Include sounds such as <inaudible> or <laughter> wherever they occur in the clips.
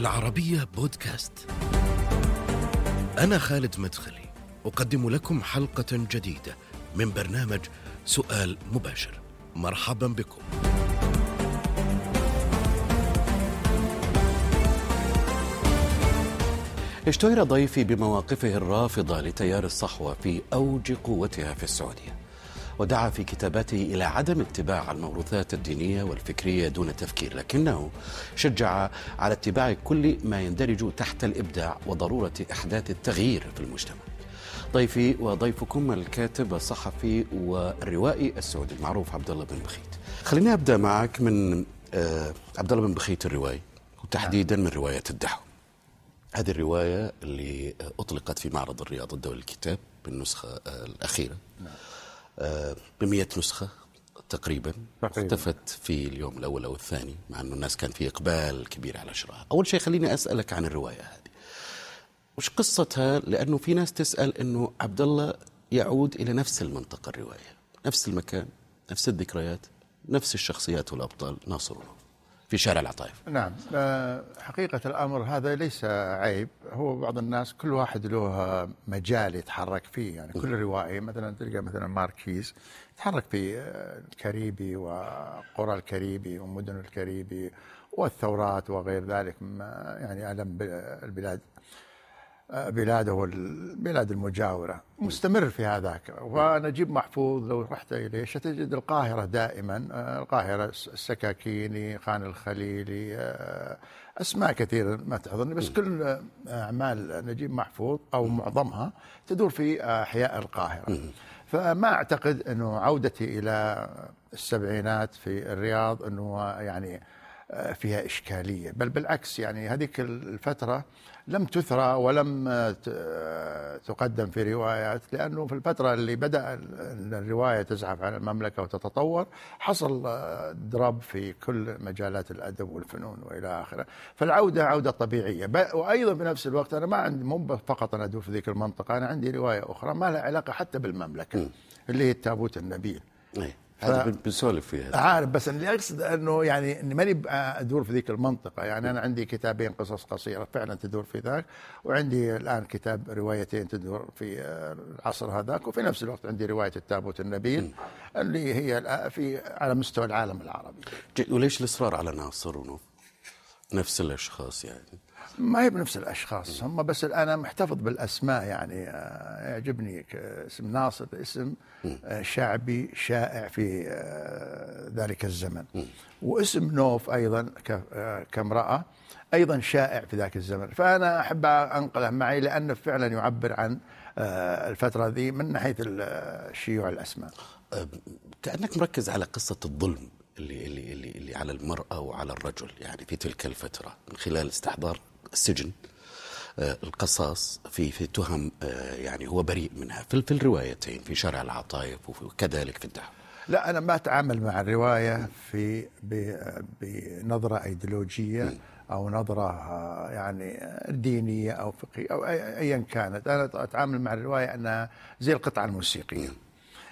العربية بودكاست. أنا خالد مدخلي، أقدم لكم حلقة جديدة من برنامج سؤال مباشر. مرحبا بكم. اشتهر ضيفي بمواقفه الرافضة لتيار الصحوة في أوج قوتها في السعودية ودعا في كتاباته إلى عدم اتباع الموروثات الدينية والفكرية دون تفكير لكنه شجع على اتباع كل ما يندرج تحت الإبداع وضرورة إحداث التغيير في المجتمع. ضيفي وضيفكم الكاتب الصحفي والروائي السعودي المعروف عبد الله بن بخيت. خليني أبدأ معك من آه عبد الله بن بخيت الروائي وتحديدا من رواية الدحو هذه الرواية اللي أطلقت في معرض الرياض الدولي للكتاب بالنسخة آه، الأخيرة. بمئة نسخة تقريبا. تقريباً. اختفت في اليوم الأول أو الثاني مع أنه الناس كان في إقبال كبير على شرائها أول شيء خليني أسألك عن الرواية هذه. وش قصتها؟ لأنه في ناس تسأل أنه عبد الله يعود إلى نفس المنطقة الرواية. نفس المكان نفس الذكريات نفس الشخصيات والأبطال. ناصر ونور في شارع العطايف. نعم آه، حقيقة الأمر هذا ليس عيب. هو بعض الناس كل واحد له مجال يتحرك فيه. يعني كل روائي مثلا تلقى مثلا ماركيز يتحرك في آه، الكاريبي وقرى الكاريبي ومدن الكاريبي والثورات وغير ذلك. يعني ألم البلاد آه، بلاده والبلاد المجاورة. مستمر في هذاك. ونجيب محفوظ لو رحت إليه. ستجد القاهرة دائما. آه، القاهرة السكاكيني خان الخليلي. آه، أسماء كثيرة ما تحضرني. بس كل أعمال نجيب محفوظ أو معظمها تدور في أحياء القاهرة. فما أعتقد أنه عودتي إلى السبعينات في الرياض أنه يعني آه، فيها إشكالية. بل بالعكس يعني هذيك الفترة لم تثرى ولم آه، آه، تقدم في روايات لأنه في الفترة اللي بدأ ال- الرواية تزحف على المملكة وتتطور حصل آه، ضرب في كل مجالات الأدب والفنون وإلى آخره. فالعودة عودة طبيعية. وأيضا بنفس الوقت أنا ما عندي مو فقط أنا أدور في ذيك المنطقة أنا عندي رواية أخرى ما لها علاقة حتى بالمملكة اللي هي التابوت النبيل. إيه. هذا بن- بنسولف فيها عارف بس اللي أقصد أنه يعني إني ماني أدور في ذيك المنطقة. يعني أنا عندي كتابين قصص قصيرة فعلا تدور في ذاك وعندي الآن كتاب روايتين تدور في آه، العصر هذاك وفي نفس الوقت عندي رواية التابوت النبيل اللي هي في على مستوى العالم العربي. وليش الإصرار على ناصر ونور نفس الأشخاص يعني. ما هي بنفس الأشخاص هم بس أنا محتفظ بالأسماء يعني آه، يعجبني اسم ناصر اسم آه، شعبي شائع في آه، ذلك الزمن. واسم نوف أيضا كامرأة أيضا شائع في ذاك الزمن. فأنا أحب أنقله معي لأنه فعلا يعبر عن الفترة ذي من ناحية شيوع الأسماء. كأنك مركز على قصة الظلم اللي اللي اللي, اللي على المرأة وعلى الرجل يعني في تلك الفترة من خلال استحضار السجن. أه، القصاص في في تهم أه، يعني هو بريء منها. في في الروايتين في شارع العطايف وكذلك في الدحو لا أنا ما أتعامل مع الرواية في بنظرة إيديولوجية أو نظرة آه، يعني دينية أو فقهية أو ايا كانت. أنا أتعامل مع الرواية أنها زي القطعة الموسيقية.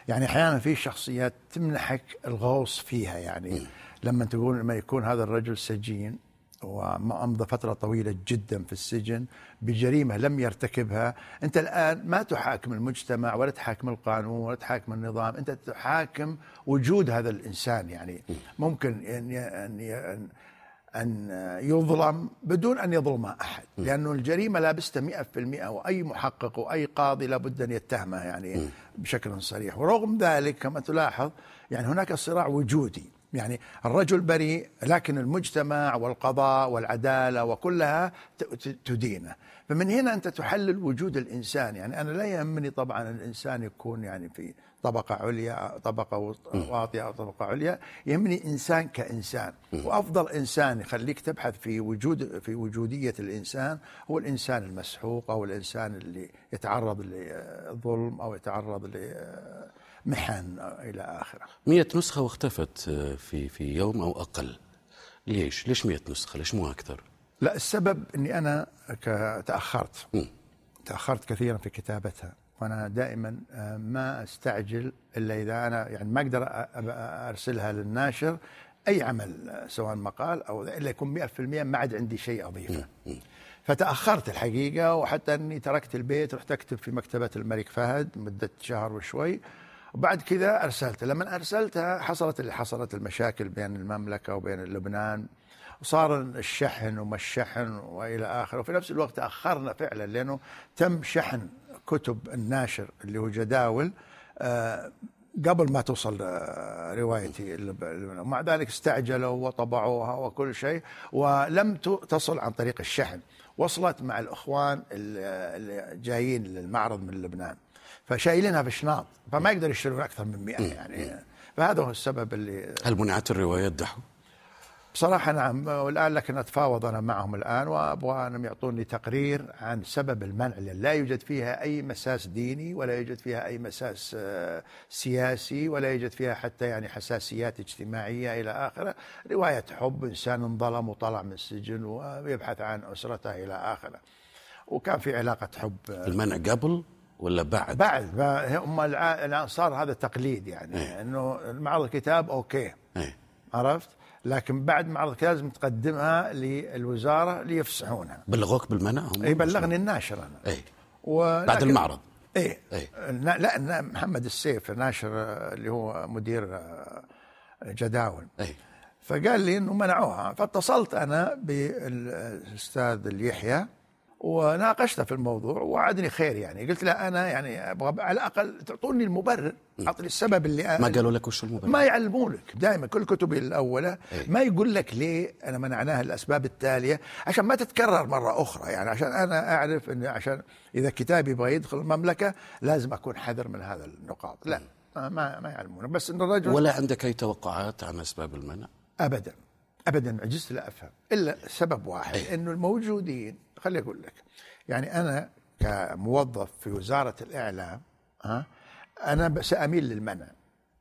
يعني أحيانا في شخصيات تمنحك الغوص فيها يعني لما تقول لما يكون هذا الرجل سجين وأمضى فترة طويلة جدا في السجن بجريمة لم يرتكبها. أنت الآن ما تحاكم المجتمع ولا تحاكم القانون ولا تحاكم النظام أنت تحاكم وجود هذا الإنسان يعني. ممكن أن أن أن يظلم بدون أن يظلم أحد لأنه الجريمة لابسته مئة في المئة وأي محقق وأي قاضي لابد أن يتهمه يعني بشكل صريح. ورغم ذلك كما تلاحظ يعني هناك صراع وجودي. يعني الرجل بريء لكن المجتمع والقضاء والعدالة وكلها تدينه. فمن هنا أنت تحلل وجود الإنسان. يعني أنا لا يهمني طبعا الإنسان يكون يعني في طبقة عليا طبقة واطية أو طبقة عليا. يهمني إنسان كإنسان. وأفضل إنسان يخليك تبحث في وجود في وجودية الإنسان هو الإنسان المسحوق أو الإنسان اللي يتعرض لظلم أو يتعرض لمحن إلى آخره مئة نسخة واختفت أه، في في يوم أو أقل ليش؟ ليش مئة نسخة؟ ليش مو أكثر؟ لا السبب إني أنا ك- تأخرت مم. تأخرت كثيرا في كتابتها وأنا دائما آه، ما أستعجل إلا إذا أنا يعني ما أقدر أ- أ- أرسلها للناشر أي عمل آه، سواء مقال أو إلا يكون 100% ما عاد عندي شيء أضيفه فتأخرت الحقيقة وحتى إني تركت البيت رحت أكتب في مكتبة الملك فهد مدة شهر وشوي وبعد كذا أرسلت. لما أرسلتها حصلت اللي حصلت المشاكل بين المملكة وبين لبنان. وصار الشحن وما الشحن وإلى آخره. وفي نفس الوقت تاخرنا فعلا لأنه تم شحن كتب الناشر اللي هو جداول آه، قبل ما توصل آه، روايتي ومع ذلك استعجلوا وطبعوها وكل شيء ولم تصل عن طريق الشحن. وصلت مع الإخوان اللي جايين للمعرض من لبنان. فشايلينها في شناط فما يقدر يشترون أكثر من 100 يعني. فهذا هو السبب اللي هل منعت الروايات دحو؟ بصراحة نعم والآن لكن أتفاوض أنا معهم الآن وأبغى أنهم يعطوني تقرير عن سبب المنع لأن لا يوجد فيها أي مساس ديني ولا يوجد فيها أي مساس آه، سياسي ولا يوجد فيها حتى يعني حساسيات اجتماعية إلى آخره. رواية حب إنسان انظلم وطلع من السجن ويبحث عن أسرته إلى آخره. وكان في علاقة حب آه، المنع قبل؟ ولا بعد؟ بعد هم الع- صار هذا تقليد يعني أنه معرض الكتاب okay. إيه. عرفت؟ لكن بعد معرض الكتاب لازم تقدمها للوزارة ليفسحونها. بلغوك بالمنع؟ هم؟ إي بلغني الناشر أنا. إي. ولكن- بعد المعرض؟ إي. إيه. نا- لا محمد السيف الناشر آه، اللي هو مدير آه، جداول. إي. فقال لي إنه منعوها. فاتصلت أنا بالأستاذ اليحيى وناقشته في الموضوع ووعدني خير يعني. قلت له أنا يعني أبغى على الأقل تعطوني المبرر أعطني السبب اللي ما قالوا لك وش المبرر؟ ما يعلمونك. دائما كل كتبي الأولى إيه. ما يقول لك ليه أنا منعناها الأسباب التالية عشان ما تتكرر مرة أخرى يعني. عشان أنا أعرف ان عشان إذا كتابي يبغى يدخل المملكة لازم أكون حذر من هذا النقاط. لا ما ما يعلمونك. بس إن الرجل ولا عندك أي توقعات عن أسباب المنع؟ ابدا. ابدا عجزت لا أفهم إلا سبب واحد أي. إنه الموجودين خليني أقول لك يعني أنا كموظف في وزارة الإعلام ها أنا سأميل للمنع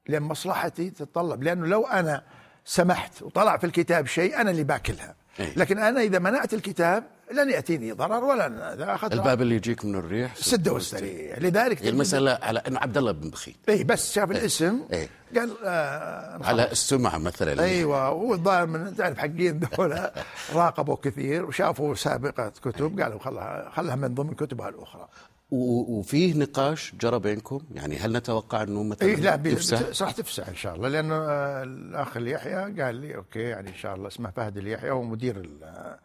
لأن مصلحتي تتطلب لأنه لو أنا سمحت وطلع في الكتاب شيء أنا اللي باكلها أي. لكن أنا إذا منعت الكتاب لن يأتيني ضرر ولا أخذت الباب اللي يجيك من الريح سده واستريح لذلك هي المسألة على انه عبد الله بن بخيت. اي بس شاف الاسم إيه. قال آه على السمعة مثلا. أيوه هو الظاهر من تعرف حقين ذولا <laughs> راقبوا كثير وشافوا سابقة كتب قالوا خلها خلها من ضمن كتبها الأخرى. وفيه نقاش جرى بينكم؟ يعني هل نتوقع إنه مثلا اي لا بت- راح تفسح إن شاء الله لأنه آه، الأخ اليحيى قال لي أوكي يعني إن شاء الله اسمه فهد اليحيى هو مدير ال- آه،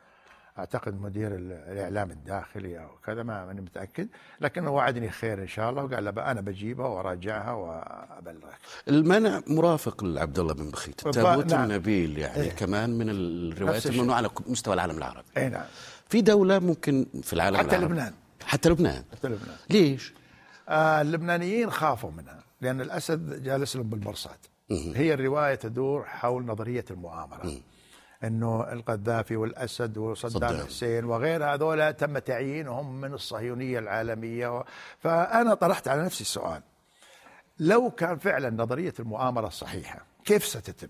أعتقد مدير ال- الإعلام الداخلي أو كذا ما ماني متأكد لكنه وعدني خير إن شاء الله وقال له أنا بجيبها وأراجعها وأبلغك. المنع مرافق لعبد الله بن بخيت التابوت نعم. النبيل يعني إيه. كمان من الروايات. الممنوعة على مستوى العالم العربي اي نعم في دولة ممكن في العالم حتى العربي لبنان. حتى لبنان حتى لبنان. ليش؟ آه اللبنانيين خافوا منها لأن الأسد جالس لهم بالمرصاد هي الرواية تدور حول نظرية المؤامرة إنه القذافي والأسد وصدام صدام. حسين وغير هذولا تم تعيينهم من الصهيونية العالمية. فأنا طرحت على نفسي السؤال لو كان فعلا نظرية المؤامرة صحيحة كيف ستتم؟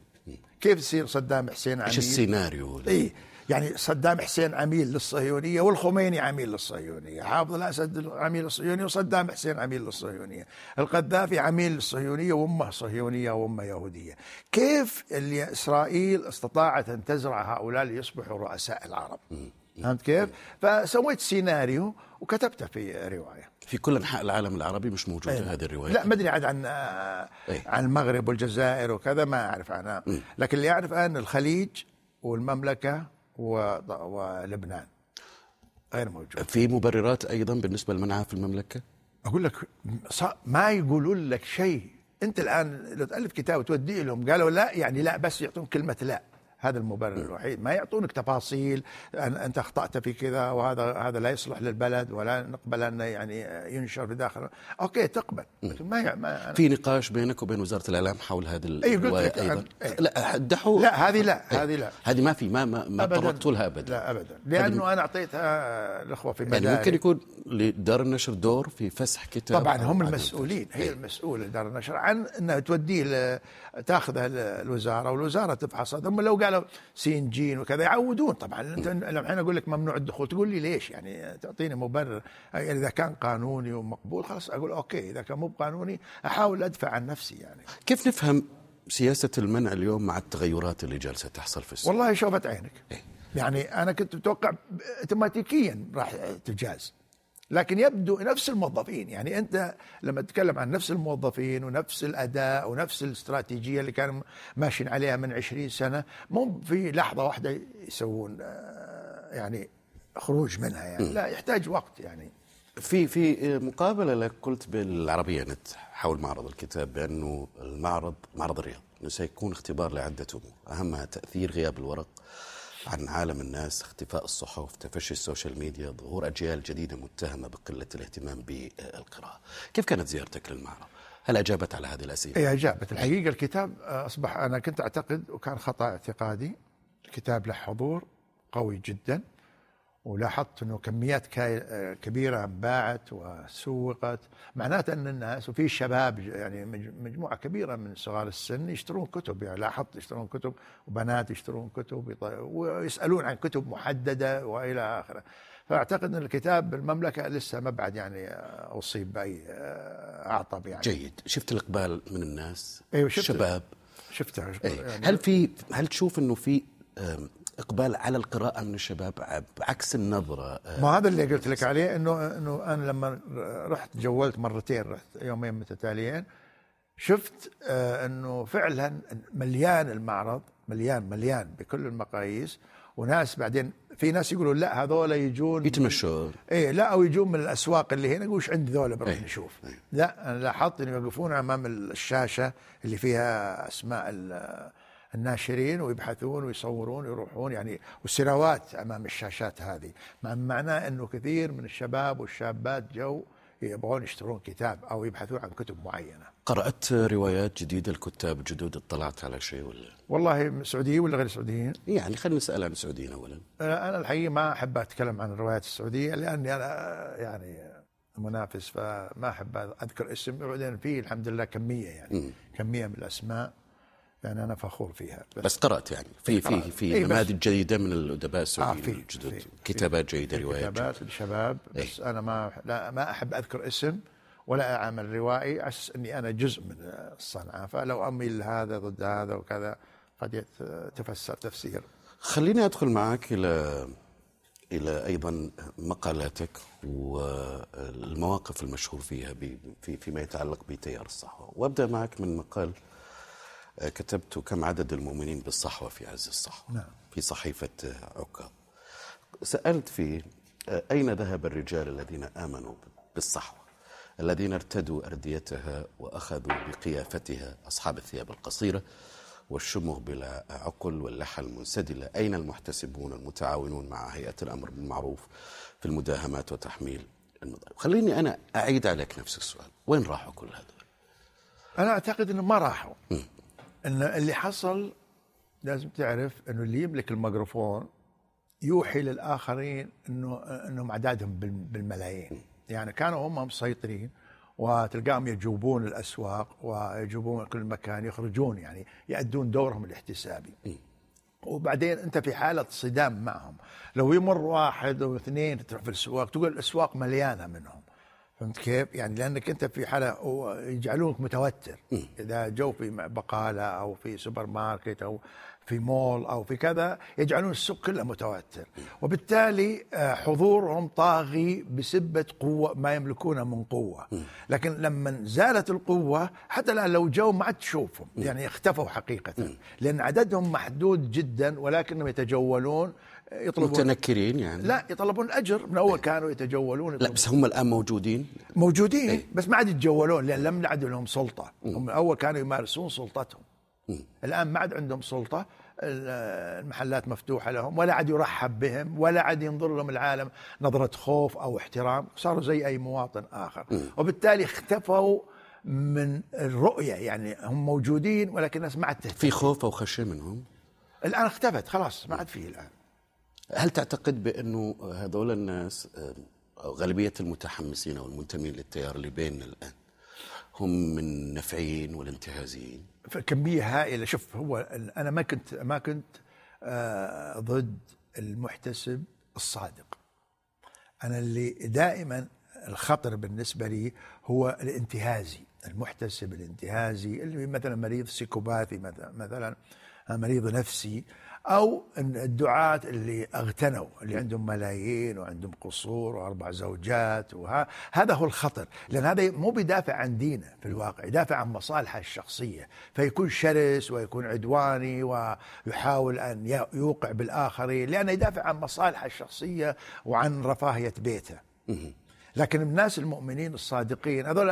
كيف يصير صدام حسين عميل إيش السيناريو؟ اي يعني صدام حسين عميل للصهيونية والخميني عميل للصهيونية، حافظ الأسد عميل للصهيونية وصدام حسين عميل للصهيونية، القذافي عميل للصهيونية وأمه صهيونية وأمه يهودية. كيف اللي إسرائيل استطاعت أن تزرع هؤلاء ليصبحوا رؤساء العرب؟ فهمت كيف؟ فسويت سيناريو وكتبته في رواية. في كل أنحاء العالم العربي مش موجودة هذه الروايات لا ما أدري عاد عن إيه. عن المغرب والجزائر وكذا ما أعرف عنها لكن اللي أعرف أن الخليج والمملكة ولبنان. غير موجود. في مبررات أيضا بالنسبة لمنعها في المملكة؟ أقول لك ما يقولون لك شيء. أنت الآن لو تألف كتاب وتوديه لهم قالوا لا يعني لا بس يعطون كلمة لا. هذا المبرر الوحيد. ما يعطونك تفاصيل أن أنت أخطأت في كذا وهذا هذا لا يصلح للبلد ولا نقبل انه يعني ينشر في داخل. أوكي تقبل. لكن ما, ما في نقاش بينك وبين وزارة الإعلام حول هذه أيضا؟ عن- أي. لا دحو لا هذه لا. هذه لا. هذه ما في ما ما, ما طرقتوا لها أبدا. لا ابدا. لأنه أنا أعطيتها الأخوة في يعني مداري ممكن يكون لدار النشر دور في فسح كتاب طبعا هم المسؤولين. هي أي. المسؤولة دار النشر عن إنها توديه تاخذه الوزارة والوزارة تفحصها ثم لو قالوا سين جين وكذا يعودون. طبعا أنت الحين أقول لك ممنوع الدخول تقول لي ليش؟ يعني تعطيني مبرر. يعني إذا كان قانوني ومقبول خلاص أقول okay إذا كان مو قانوني أحاول أدافع عن نفسي يعني. كيف نفهم سياسة المنع اليوم مع التغيرات اللي جالسة تحصل في السوق؟ والله شوفت عينك. إيه. يعني أنا كنت متوقع اوتوماتيكيا راح تجاز. لكن يبدو نفس الموظفين. يعني أنت لما تتكلم عن نفس الموظفين ونفس الأداء ونفس الاستراتيجية اللي كانوا ماشيين عليها من 20 سنة مو في لحظة واحدة يسوون آه، يعني خروج منها يعني. لا يحتاج وقت يعني. في في مقابلة لك قلت بالعربية نت حول معرض الكتاب بأنه المعرض معرض الرياض سيكون اختبار لعدة أمور. أهمها تأثير غياب الورق عن عالم الناس اختفاء الصحف تفشي ال social media ظهور أجيال جديدة متهمة بقلة الاهتمام بالقراءة كيف كانت زيارتك للمعرض؟ هل أجابت على هذه الأسئلة؟ اي أجابت الحقيقة الكتاب آه، أصبح أنا كنت أعتقد وكان خطأ اعتقادي الكتاب له حضور قوي جدا ولاحظت إنه كميات كبيرة باعت وسوقت. معناته إن الناس وفي شباب يعني مج- مجموعة كبيرة من صغار السن يشترون كتب. يعني لاحظت يشترون كتب وبنات يشترون كتب ويسألون عن كتب محددة وإلى آخره. فأعتقد إن الكتاب بالمملكة لسه ما بعد يعني أصيب بأي آه، أعطب يعني. جيد. شفت الإقبال من الناس؟ أيوة، شفت. شباب. شفتها إيه. يعني هل في هل تشوف إنه في إقبال على القراءة من الشباب ع- بعكس النظرة أه، ما هذا اللي قلت لك عليه إنه إنه أنا لما رحت جولت مرتين رحت يومين متتاليين شفت آه إنه فعلا مليان المعرض مليان مليان بكل المقاييس وناس بعدين في ناس يقولوا لا هذول يجون يتمشوا إيه لا أو يجون من الأسواق اللي هنا يقول إيش عندي ذولا؟ بنروح إيه. نشوف. لا أنا لاحظت انه يوقفون أمام الشاشة اللي فيها أسماء ال- الناشرين ويبحثون ويصورون ويروحون يعني والسنوات أمام الشاشات هذه. مع معناه إنه كثير من الشباب والشابات جو يبغون يشترون كتاب أو يبحثون عن كتب معينة. قرأت روايات جديدة الكتاب جدد اطلعت على شيء ولا؟ والله سعوديين ولا غير سعوديين؟ يعني خلينا نسأل عن السعوديين اولا. أنا الحقيقة ما أحب أتكلم عن الروايات السعودية لأني أنا يعني منافس فما أحب أذكر اسم. بعدين في الحمد لله كمية يعني كمية من الأسماء. يعني أنا فخور فيها. بس, بس قرأت يعني. في في قرأت. في إيه، بس- نماذج جيدة من الادباء آه السعوديين في الجدد في- كتابات في- جيدة في روايات. كتابات للشباب. بس أنا ما لا ما أحب أذكر اسم ولا أعمل روائي. أساس إني أنا جزء من الصنعة. فلو اميل هذا ضد هذا وكذا قد يت- تفسر تفسير. خليني أدخل معك إلى إلى أيضا مقالاتك والمواقف المشهور فيها في فيما يتعلق بتيار الصحوه وأبدأ معك من مقال كتبته كم عدد المؤمنين بالصحوه في عز الصحوه نعم. في صحيفة آه، عكاظ سألت فيه أين ذهب الرجال الذين آمنوا بالصحوه الذين ارتدوا أرديتها وأخذوا بقيافتها أصحاب الثياب القصيرة والشمغ بلا عقل واللحى المنسدلة أين المحتسبون المتعاونون مع هيئة الأمر بالمعروف في المداهمات وتحميل المظالم؟ خليني أنا أعيد عليك نفس السؤال. وين راحوا كل هذول؟ أنا أعتقد إنه ما راحوا. إن اللي حصل لازم تعرف إنه اللي يملك الميكروفون يوحي للآخرين إنه إنهم أعدادهم بال- بالملايين. يعني كانوا هم مسيطرين وتلقاهم يجوبون الأسواق ويجوبون كل مكان يخرجون يعني يؤدون دورهم الاحتسابي. وبعدين أنت في حالة صدام معهم. لو يمر واحد أو اثنين تروح في الأسواق تقول الأسواق مليانة منهم. فهمت كيف؟ يعني لأنك أنت في حالة يجعلونك متوتر. إذا جو في بقالة أو في سوبر ماركت أو في مول أو في كذا يجعلون السوق كله متوتر. وبالتالي آه، حضورهم طاغي بسبة قوة ما يملكونه من قوة. لكن لما زالت القوة حتى الآن لو جو ما عاد تشوفهم. يعني اختفوا حقيقة. لأن عددهم محدود جدا ولكنهم يتجولون يطلبون متنكرين يعني. لا يطلبون الأجر. من أول كانوا يتجولون. لا بس هم الآن موجودين. موجودين إيه. بس ما عاد يتجولون لأن لم يعد لهم سلطة. هم أول كانوا يمارسون سلطتهم. الآن ما عاد عندهم سلطة. ال- المحلات مفتوحة لهم ولا عاد يرحب بهم ولا عاد ينظر لهم العالم نظرة خوف أو احترام. صاروا زي أي مواطن آخر. وبالتالي اختفوا من الرؤية. يعني هم موجودين ولكن الناس ما عاد في خوف أو خشية منهم؟ الآن اختفت خلاص ما عاد فيه الآن. هل تعتقد بأنه هذول الناس آه، أو غالبية المتحمسين أو المنتمين للتيار اللي بيننا الآن هم من نفعيين ولا انتهازيين كمية هائلة. شوف هو أنا ما كنت ما كنت آه، ضد المحتسب الصادق. أنا اللي دائما الخطر بالنسبة لي هو الانتهازي المحتسب الانتهازي اللي مثلا مريض سيكوباثي مثلا مريض نفسي. أو الدعاة اللي اغتنوا اللي عندهم ملايين وعندهم قصور وأربع زوجات وهذا هو الخطر لأن هذا مو بيدافع عن دينه في الواقع يدافع عن مصالحه الشخصية فيكون شرس ويكون عدواني ويحاول أن يوقع بالآخرين لأنه يدافع عن مصالحه الشخصية وعن رفاهية بيته. لكن الناس المؤمنين الصادقين هذول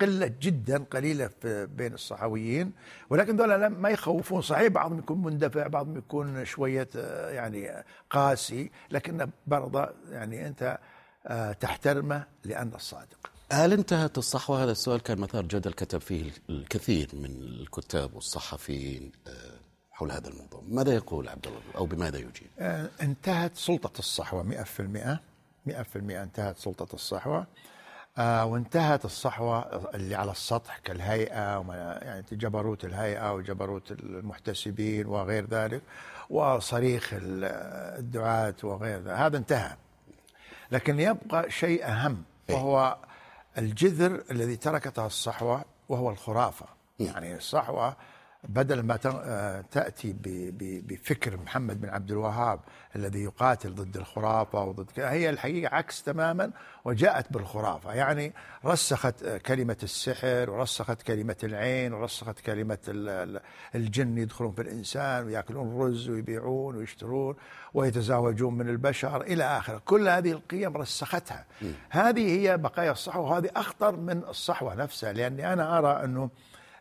قلة جدا قليلة في بين الصحويين ولكن ذولا ما يخوفون. صحيح بعضهم يكون مندفع بعضهم يكون شوية آه، يعني قاسي لكن برضه يعني أنت آه، تحترمه لأنه الصادق. هل انتهت الصحوة؟ هذا السؤال كان مثار جدل كتب فيه الكثير من الكتاب والصحفيين آه، حول هذا الموضوع. ماذا يقول عبد الله أو بماذا يجيب؟ انتهت سلطة الصحوة 100% 100% انتهت سلطة الصحوة. آه وانتهت الصحوة اللي على السطح كالهيئة يعني جبروت الهيئة وجبروت المحتسبين وغير ذلك وصريخ الدعاة وغير ذلك. هذا انتهى. لكن يبقى شيء أهم إيه. وهو الجذر الذي تركته الصحوة وهو الخرافة. يعني الصحوة بدل ما آه، تأتي بفكر محمد بن عبد الوهاب الذي يقاتل ضد الخرافة وضد هي الحقيقة عكس تماما وجاءت بالخرافة. يعني رسخت كلمة السحر ورسخت كلمة العين ورسخت كلمة الجن يدخلون في الإنسان ويأكلون رز ويبيعون ويشترون ويتزاوجون من البشر إلى آخره، كل هذه القيم رسختها. هذه هي بقايا الصحوة. وهذه أخطر من الصحوة نفسها لأني أنا أرى أنه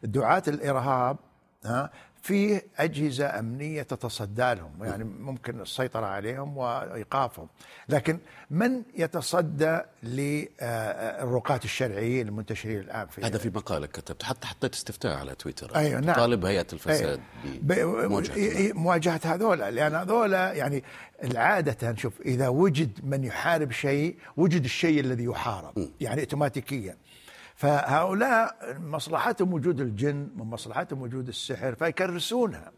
دعاة الإرهاب ها في أجهزة أمنية تتصدى لهم يعني ممكن السيطرة عليهم وإيقافهم. لكن من يتصدى للرقاة الشرعيين المنتشرين الآن في هذا في مقالك كتبت حتى حطيت استفتاء على تويتر. أيوة نعم. طالب هيئة الفساد أيوة. بمواجهة مواجهة هذولا لأن هذولا يعني العادة شوف إذا وجد من يحارب شيء وجد الشيء الذي يحارب يعني اوتوماتيكيا. فهؤلاء مصلحتهم وجود الجن من مصلحتهم وجود السحر فيكرسونها.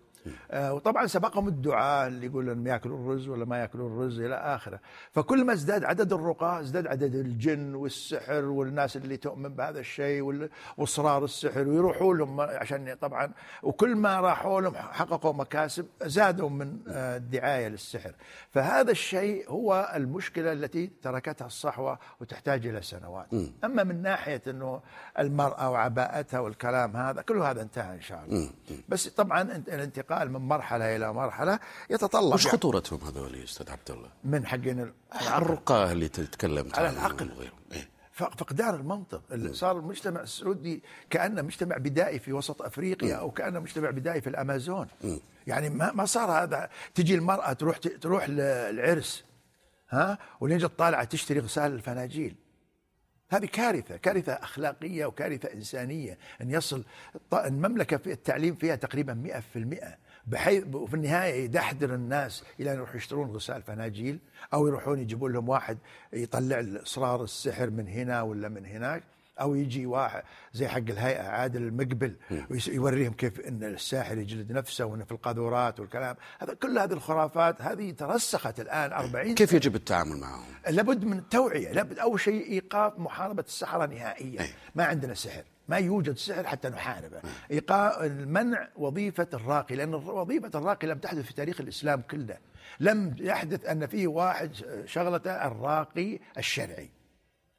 آه، وطبعا سبقهم الدعاء اللي يقول انهم ياكلوا الرز ولا ما ياكلوا الرز إلى آخره. فكل ما ازداد عدد الرقاة ازداد عدد الجن والسحر والناس اللي تؤمن بهذا الشيء واصرار السحر ويروحوا لهم عشان طبعا وكل ما راحوا لهم حققوا مكاسب زادوا من آه، الدعاية للسحر. فهذا الشيء هو المشكلة التي تركتها الصحوة وتحتاج إلى سنوات. أما من ناحية إنه المرأة وعباءتها والكلام هذا كل هذا انتهى إن شاء الله. بس طبعا الانتقال الانتقال من مرحلة إلى مرحلة يتطلب وش يعني. خطورتهم هذول يا أستاذ عبد الله؟ من حقين الرقاه اللي تتكلم على العقل. إيه؟ فقدان المنطق. اللي صار المجتمع السعودي كأنه مجتمع بدائي في وسط أفريقيا أو كأنه مجتمع بدائي في الأمازون. يعني ما ما صار هذا. تجي المرأة تروح تروح للعرس ها؟ ولين طالعه تشتري غسال الفناجيل. هذه كارثة كارثة أخلاقية وكارثة إنسانية. أن يصل المملكة في التعليم فيها تقريبا مئة في المئة بحيث وفي النهاية يدحدر الناس إلى أن يروحوا يشترون غسال فناجيل أو يروحون يجيبون لهم واحد يطلع اصرار السحر من هنا ولا من هناك أو يجي واحد زي حق الهيئة عادل المقبل ويوريهم كيف إن الساحر يجلد نفسه وانه في القاذورات والكلام. هذا كل هذه الخرافات هذه ترسخت الآن 40 كيف يجب التعامل معهم؟ لابد من التوعية لابد أول شيء إيقاف محاربة السحره نهائيا. ما عندنا سحر. ما يوجد سحر حتى نحاربه. إيقاع المنع وظيفة الراقي لأن وظيفة الراقي لم تحدث في تاريخ الإسلام كله. لم يحدث أن فيه واحد شغلته الراقي الشرعي.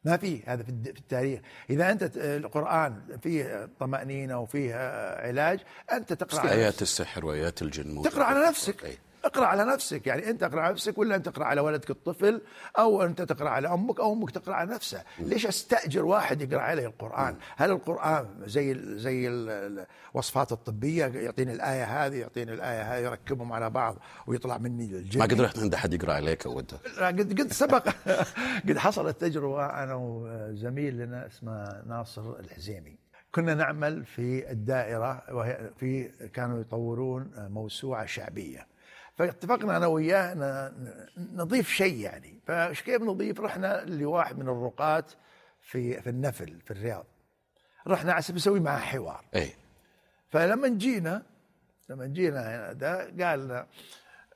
ما في هذا في التاريخ. إذا أنت القرآن فيه طمأنينة وفيه علاج أنت تقرأ آيات السحر وآيات الجن تقرأ على نفسك. اقرأ على نفسك. يعني أنت اقرا على نفسك ولا أنت تقرأ على ولدك الطفل أو أنت تقرأ على أمك أو أمك تقرأ على نفسها؟ ليش أستأجر واحد يقرأ علي القرآن؟ هل القرآن زي زي الوصفات الطبية؟ يعطيني الآية هذه يعطيني الآية هذه يركبهم على بعض ويطلع مني الجن ما قد رحت عند أحد يقرأ عليك أو أنت؟ قد قد سبق. <laughs> قد حصلت تجربه أنا وزميل لنا اسمه ناصر الحزيمي. كنا نعمل في الدائرة وهي في كانوا يطورون موسوعة شعبية. فاتفقنا أنا وياه نضيف شيء يعني. فايش كيف نضيف؟ رحنا لواحد من الرقاة في في النفل في الرياض. رحنا عشان نسوي معه حوار. اي فلما جينا لما جينا هنا ده قال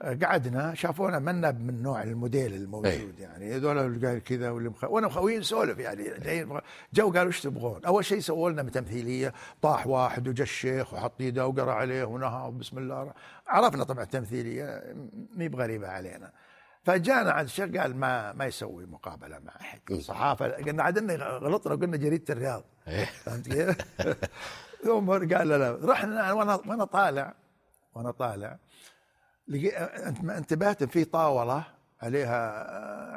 قعدنا شافونا منا من نوع الموديل الموجود أي. يعني هذول اللي قال كذا واللي مخ... وأنا مخويين نسولف يعني جو قالوا إيش تبغون؟ أول شيء سووا لنا تمثيلية طاح واحد وجا الشيخ وحط يده وقرأ عليه ونهى بسم الله عرفنا طبعا التمثيلية مي بغريبة علينا فجانا عند الشيخ قال ما ما يسوي مقابلة مع احد الصحافة قلنا عاد غلطنا وقلنا جريدة الرياض إيه. فهمت كيف؟ <laughs> ثم قال لا لا رحنا وأنا وأنا طالع وأنا طالع انتبهت في طاولة عليها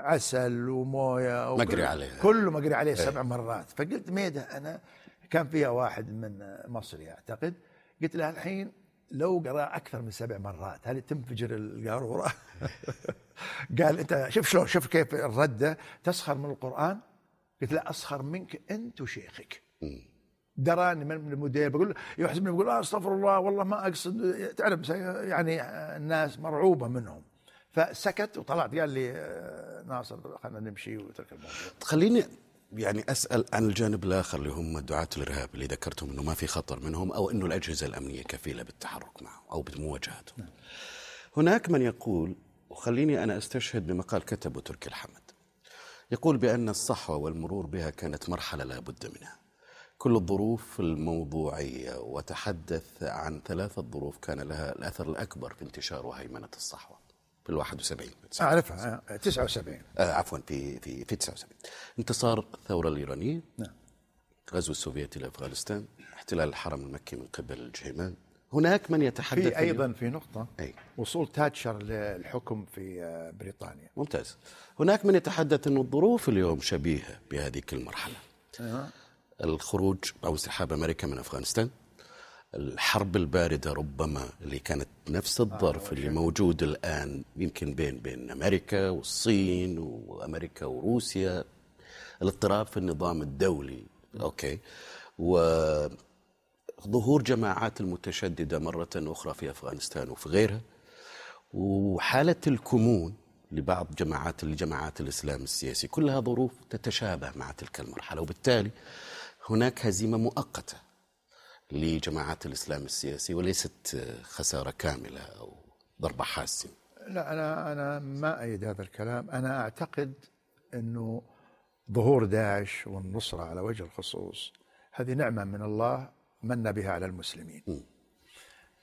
عسل وموية مقري عليها. كله مقري عليه سبع مرات فقلت ميدة أنا كان فيها واحد من مصري أعتقد قلت له الحين لو قرأ أكثر من سبع مرات هل تنفجر القارورة؟ <laughs> قال أنت شوف شلون شوف كيف الردة تسخر من القرآن؟ قلت لا أسخر منك أنت وشيخك دراني من المدير بقول له يحسبني بقول آه أستغفر الله والله ما أقصد تعرف يعني الناس مرعوبة منهم فسكت وطلعت قال لي آه، ناصر خلينا نمشي وترك الموضوع خليني يعني أسأل عن الجانب الآخر اللي هم دعاة الإرهاب اللي ذكرتم إنه ما في خطر منهم أو إنه الأجهزة الأمنية كفيلة بالتحرك معه أو بمواجهته. هناك من يقول وخليني أنا أستشهد بمقال كتبه تركي الحمد. يقول بأن الصحوة والمرور بها كانت مرحلة لا بد منها. كل الظروف الموضوعية وتحدث عن ثلاثة ظروف كان لها الأثر الأكبر في انتشار وهيمنة الصحوه. في ال 71 أعرفها آه، 79 آه عفوا في في في 79 انتصار الثورة الإيرانية. نعم. غزو السوفيتي لأفغانستان. احتلال الحرم المكي من قبل الجهيمان. هناك من يتحدث في أيضا في نقطة. أي. وصول تاتشر للحكم في آه، بريطانيا. ممتاز. هناك من يتحدث أن الظروف اليوم شبيهة بهذه المرحلة الخروج أو انسحاب أمريكا من أفغانستان. الحرب الباردة ربما اللي كانت نفس الظرف اللي موجود الآن يمكن بين بين أمريكا والصين وأمريكا وروسيا. الاضطراب في النظام الدولي. أوكي. وظهور جماعات المتشددة مرة أخرى في أفغانستان وفي غيرها. وحالة الكمون لبعض جماعات لجماعات الإسلام السياسي. كلها ظروف تتشابه مع تلك المرحلة. وبالتالي هناك هزيمة مؤقتة لجماعات الإسلام السياسي وليست خسارة كاملة أو ضربة حاسمة لا أنا أنا ما ايد هذا الكلام. أنا أعتقد أنه ظهور داعش والنصرة على وجه الخصوص هذه نعمة من الله من بها على المسلمين.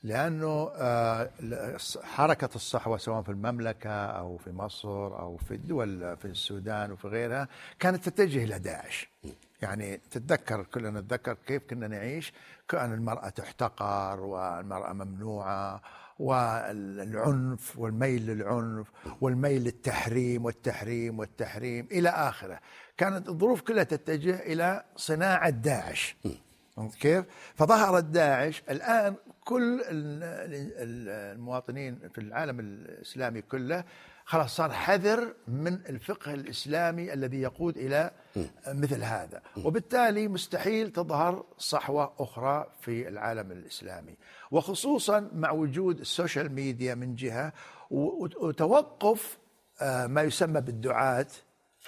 لأنه آه، حركة الصحوة سواء في المملكة أو في مصر أو في الدول في السودان وفي غيرها كانت تتجه إلى داعش. يعني تتذكر كلنا نتذكر كيف كنا نعيش. كان المرأة تحتقر والمرأة ممنوعة والعنف والميل للعنف والميل للتحريم والتحريم والتحريم إلى آخره. كانت الظروف كلها تتجه إلى صناعة داعش. كيف؟ فظهرت داعش. الآن كل ال- ال- المواطنين في العالم الإسلامي كله خلاص صار حذر من الفقه الإسلامي الذي يقود إلى مثل هذا، وبالتالي مستحيل تظهر صحوة أخرى في العالم الإسلامي، وخصوصا مع وجود السوشيال ميديا من جهة وتوقف آه، ما يسمى بالدعاة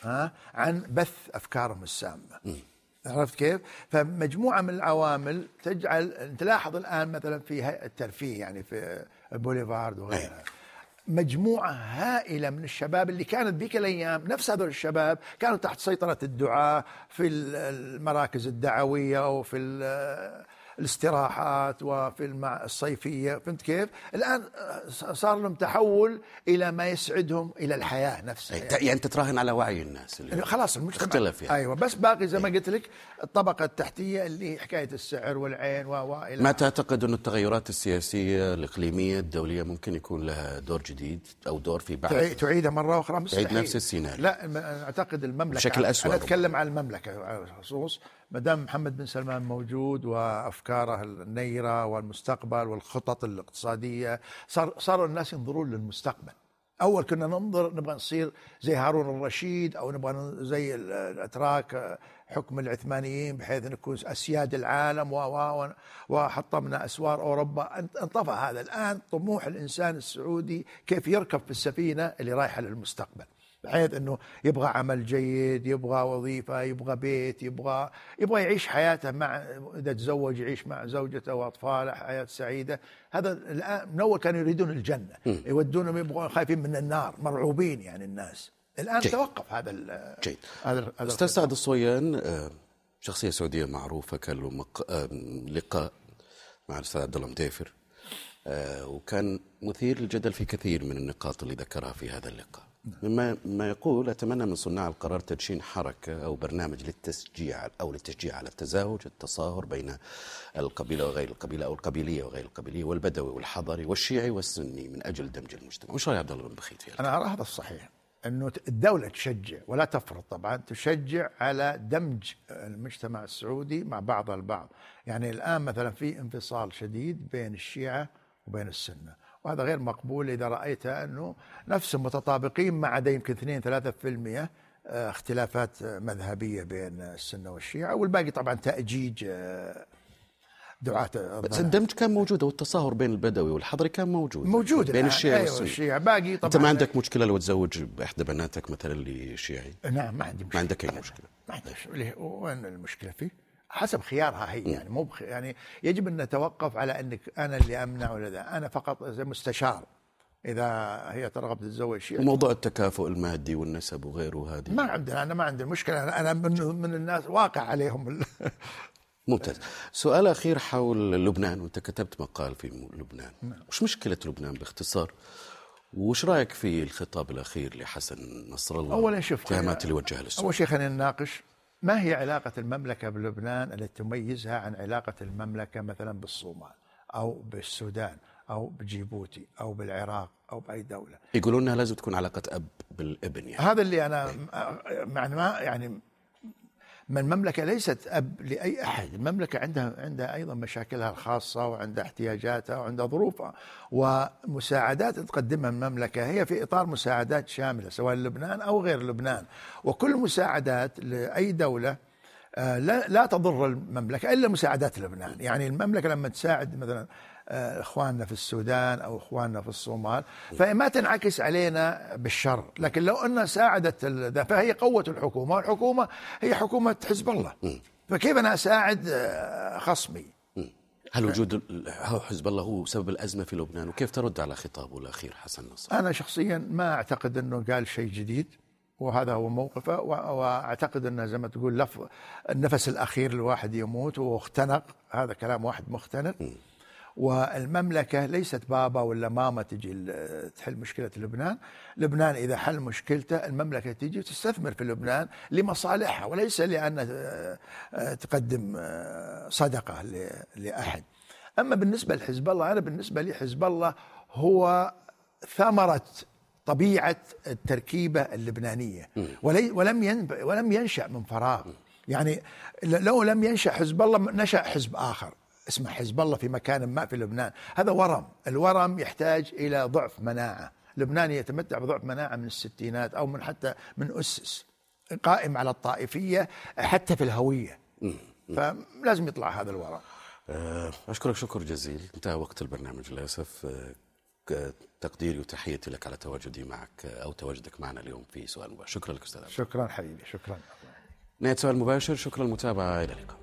ها عن بث أفكارهم السامة. عرفت كيف؟ فمجموعة من العوامل تجعل تلاحظ الآن مثلا في الترفيه يعني في بوليفارد وغيرها مجموعة هائلة من الشباب اللي كانت بك الأيام نفس هذول الشباب كانوا تحت سيطرة الدعاة في المراكز الدعوية وفي الاستراحات وفي الصيفية فهمت كيف؟ الآن صار لهم تحول إلى ما يسعدهم إلى الحياة نفسها. يعني أنت تراهن على وعي الناس اليوم خلاص المجتمع. اختلف يعني. أيوه بس باقي زي ما قلت لك الطبقة التحتية اللي حكاية السعر والعين و ما تعتقد أن التغيرات السياسية الإقليمية الدولية ممكن يكون لها دور جديد أو دور في بعض؟ تعي- تعيدها مرة أخرى؟ مستحيل نفس السيناريو. لا أعتقد المملكة. بشكل أسوأ أنا. أتكلم عن المملكة الخصوص. ما دام محمد بن سلمان موجود وأفكاره النيرة والمستقبل والخطط الاقتصادية. صار صاروا الناس ينظرون للمستقبل. أول كنا ننظر نبغى نصير زي هارون الرشيد أو نبغى زي ال- الأتراك حكم العثمانيين بحيث نكون أسياد العالم و وحطمنا أسوار أوروبا. انطفى هذا. الآن طموح الإنسان السعودي كيف يركب في السفينة اللي رايحة للمستقبل. بحيث إنه يبغى عمل جيد يبغى وظيفة يبغى بيت يبغى يبغى يعيش حياته مع إذا تزوج يعيش مع زوجته وأطفاله حياة سعيدة. هذا الآن من أول كانوا يريدون الجنة. يودونهم يبغون خايفين من النار مرعوبين يعني الناس. الآن جيد. توقف هذا ال- جيد. هذا هذا أستاذ سعد الصويان آه، شخصية سعودية معروفة كان له مق... آه، لقاء مع الأستاذ عبد الله مديفر آه، وكان مثير للجدل في كثير من النقاط اللي ذكرها في هذا اللقاء. مما ما يقول أتمنى من صناع القرار تدشين حركة أو برنامج للتشجيع أو للتشجيع على التزاوج التصاهر بين القبيلة وغير القبيلة أو القبيلية وغير القبيلية والبدوي والحضري والشيعي والسني من أجل دمج المجتمع، وش رأي عبد الله بن بخيت في هذا؟ أنا أرى هذا الصحيح أنه الدولة تشجع ولا تفرض طبعا تشجع على دمج المجتمع السعودي مع بعض البعض. يعني الآن مثلا في انفصال شديد بين الشيعة وبين السنة. وهذا غير مقبول إذا رأيت أنه نفسهم متطابقين ما عدا يمكن 2 3% آه، اختلافات مذهبية بين السنة والشيعة والباقي طبعا تأجيج آه، دعاة بس. الدمج كان موجود والتصاهر بين البدوي والحضري كان موجود. موجود بين الآن. الشيعي أيوة الشيعة. باقي طبعا أنت ما عندك مشكلة لو تزوج باحدى بناتك مثلا اللي شيعي نعم ما عندي مشكلة. ما عندك أي مشكلة. ما عندي؟ وين المشكلة فيه؟ حسب خيارها هي يعني مو بخ... يعني يجب أن نتوقف على أنك أنا اللي أمنع ولا ذا أنا فقط مستشار إذا هي ترغب تتزوج شيء وموضوع التكافؤ المادي والنسب وغيره هذه ما عندنا أنا ما عندي مشكلة. أنا من, من الناس واقع عليهم <laughs> ممتاز. سؤال أخير حول لبنان. وأنت كتبت مقال في لبنان. وش مشكلة لبنان باختصار؟ وش رأيك في الخطاب الأخير لحسن نصر الله؟ اولا شوف اللي وجهها للسعوديه أول شيء خلينا نناقش ما هي علاقة المملكة بلبنان التي تميزها عن علاقة المملكة مثلا بالصومال أو بالسودان أو بجيبوتي أو بالعراق أو بأي دولة؟ يقولون إنها لازم تكون علاقة أب بالابن يعني. هذا اللي أنا يعني ما يعني ما المملكة ليست أب لأي أحد. المملكة عندها عندها أيضا مشاكلها الخاصة وعندها احتياجاتها وعندها ظروفها ومساعدات تقدمها المملكة. هي في إطار مساعدات شاملة سواء لبنان أو غير لبنان. وكل مساعدات لأي دولة لا لا تضر المملكة إلا مساعدات لبنان، يعني المملكة لما تساعد مثلا آه، إخواننا في السودان أو إخواننا في الصومال فما تنعكس علينا بالشر، لكن لو أنها ساعدت فهي قوة الحكومة، والحكومة هي حكومة حزب الله. فكيف أنا أساعد آه، خصمي؟ هل وجود حزب الله هو سبب الأزمة في لبنان؟ وكيف ترد على خطابه الأخير حسن نصر؟ أنا شخصيا ما أعتقد إنه قال شيء جديد. وهذا هو موقفه وأعتقد انه زي ما تقول لف النفس الأخير الواحد يموت واختنق. هذا كلام واحد مختنق. والمملكة ليست بابا ولا ماما تجي تحل مشكلة لبنان، لبنان إذا حل مشكلته المملكة تجي وتستثمر في لبنان لمصالحها وليس لأن آه، آه، تقدم آه، صدقة لأحد. أما بالنسبة لحزب الله أنا بالنسبة لي حزب الله هو ثمرة طبيعة التركيبة اللبنانية. ولم ولم ينشأ من فراغ. يعني لو لم ينشأ حزب الله نشأ حزب آخر. اسمه حزب الله في مكان ما في لبنان. هذا ورم. الورم يحتاج إلى ضعف مناعة. لبنان يتمتع بضعف مناعة من الستينات أو من حتى من أسس. قائم على الطائفية حتى في الهوية. فلازم يطلع هذا الورم. آه، أشكرك. شكر جزيل. انتهى وقت البرنامج للأسف. ك- تقديري وتحيتي لك على تواجدي معك أو تواجدك معنا اليوم في سؤال مباشر. شكرا لك أستاذ شكرا حبيبي شكرا. نهاية سؤال مباشر شكرا للمتابعة إلى اللقاء.